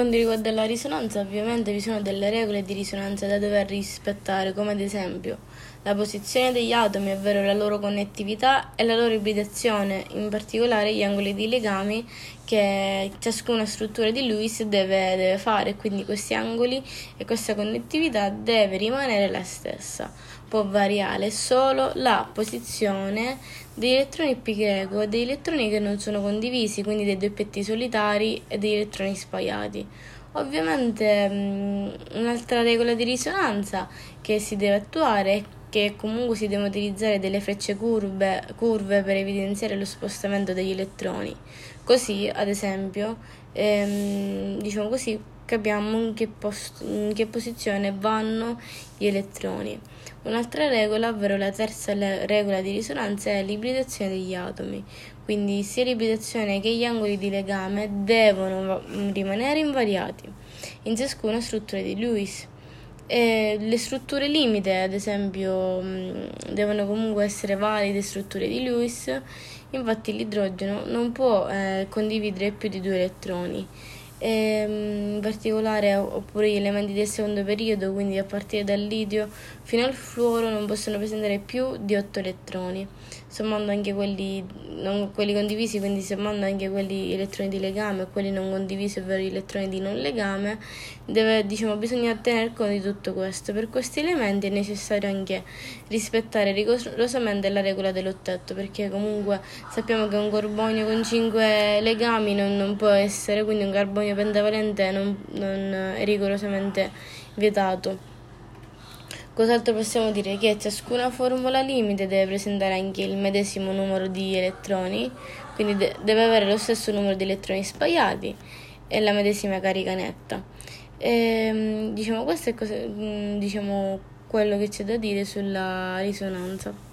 quanto riguarda la risonanza, ovviamente vi sono delle regole di risonanza da dover rispettare, come ad esempio la posizione degli atomi, ovvero la loro connettività e la loro ibridazione, in particolare gli angoli di legami che ciascuna struttura di Lewis deve, deve fare, quindi questi angoli e questa connettività deve rimanere la stessa. Può variare solo la posizione degli elettroni pi greco degli elettroni che non sono condivisi, quindi dei doppetti solitari e degli elettroni spaiati. Ovviamente un'altra regola di risonanza che si deve attuare è che comunque si devono utilizzare delle frecce curve, curve per evidenziare lo spostamento degli elettroni. Così, ad esempio, ehm, diciamo così, capiamo in che, post- in che posizione vanno gli elettroni. Un'altra regola, ovvero la terza le- regola di risonanza, è l'ibridazione degli atomi. Quindi sia l'ibridazione che gli angoli di legame devono rimanere invariati in ciascuna struttura di Lewis. E le strutture limite, ad esempio, devono comunque essere valide strutture di Lewis, infatti l'idrogeno non può eh, condividere più di due elettroni. E, in particolare oppure gli elementi del secondo periodo, quindi a partire dal lidio fino al fluoro, non possono presentare più di 8 elettroni sommando anche quelli, non, quelli condivisi, quindi sommando anche quelli elettroni di legame e quelli non condivisi, ovvero gli elettroni di non legame, deve, diciamo, bisogna tener conto di tutto questo. Per questi elementi è necessario anche rispettare rigorosamente la regola dell'ottetto, perché comunque sappiamo che un carbonio con 5 legami non, non può essere, quindi un carbonio pentavalente non, non è rigorosamente vietato. Cos'altro possiamo dire? Che ciascuna formula limite deve presentare anche il medesimo numero di elettroni, quindi de- deve avere lo stesso numero di elettroni spaiati e la medesima carica netta. E, ehm, diciamo, questo è cosa, mm, diciamo, quello che c'è da dire sulla risonanza.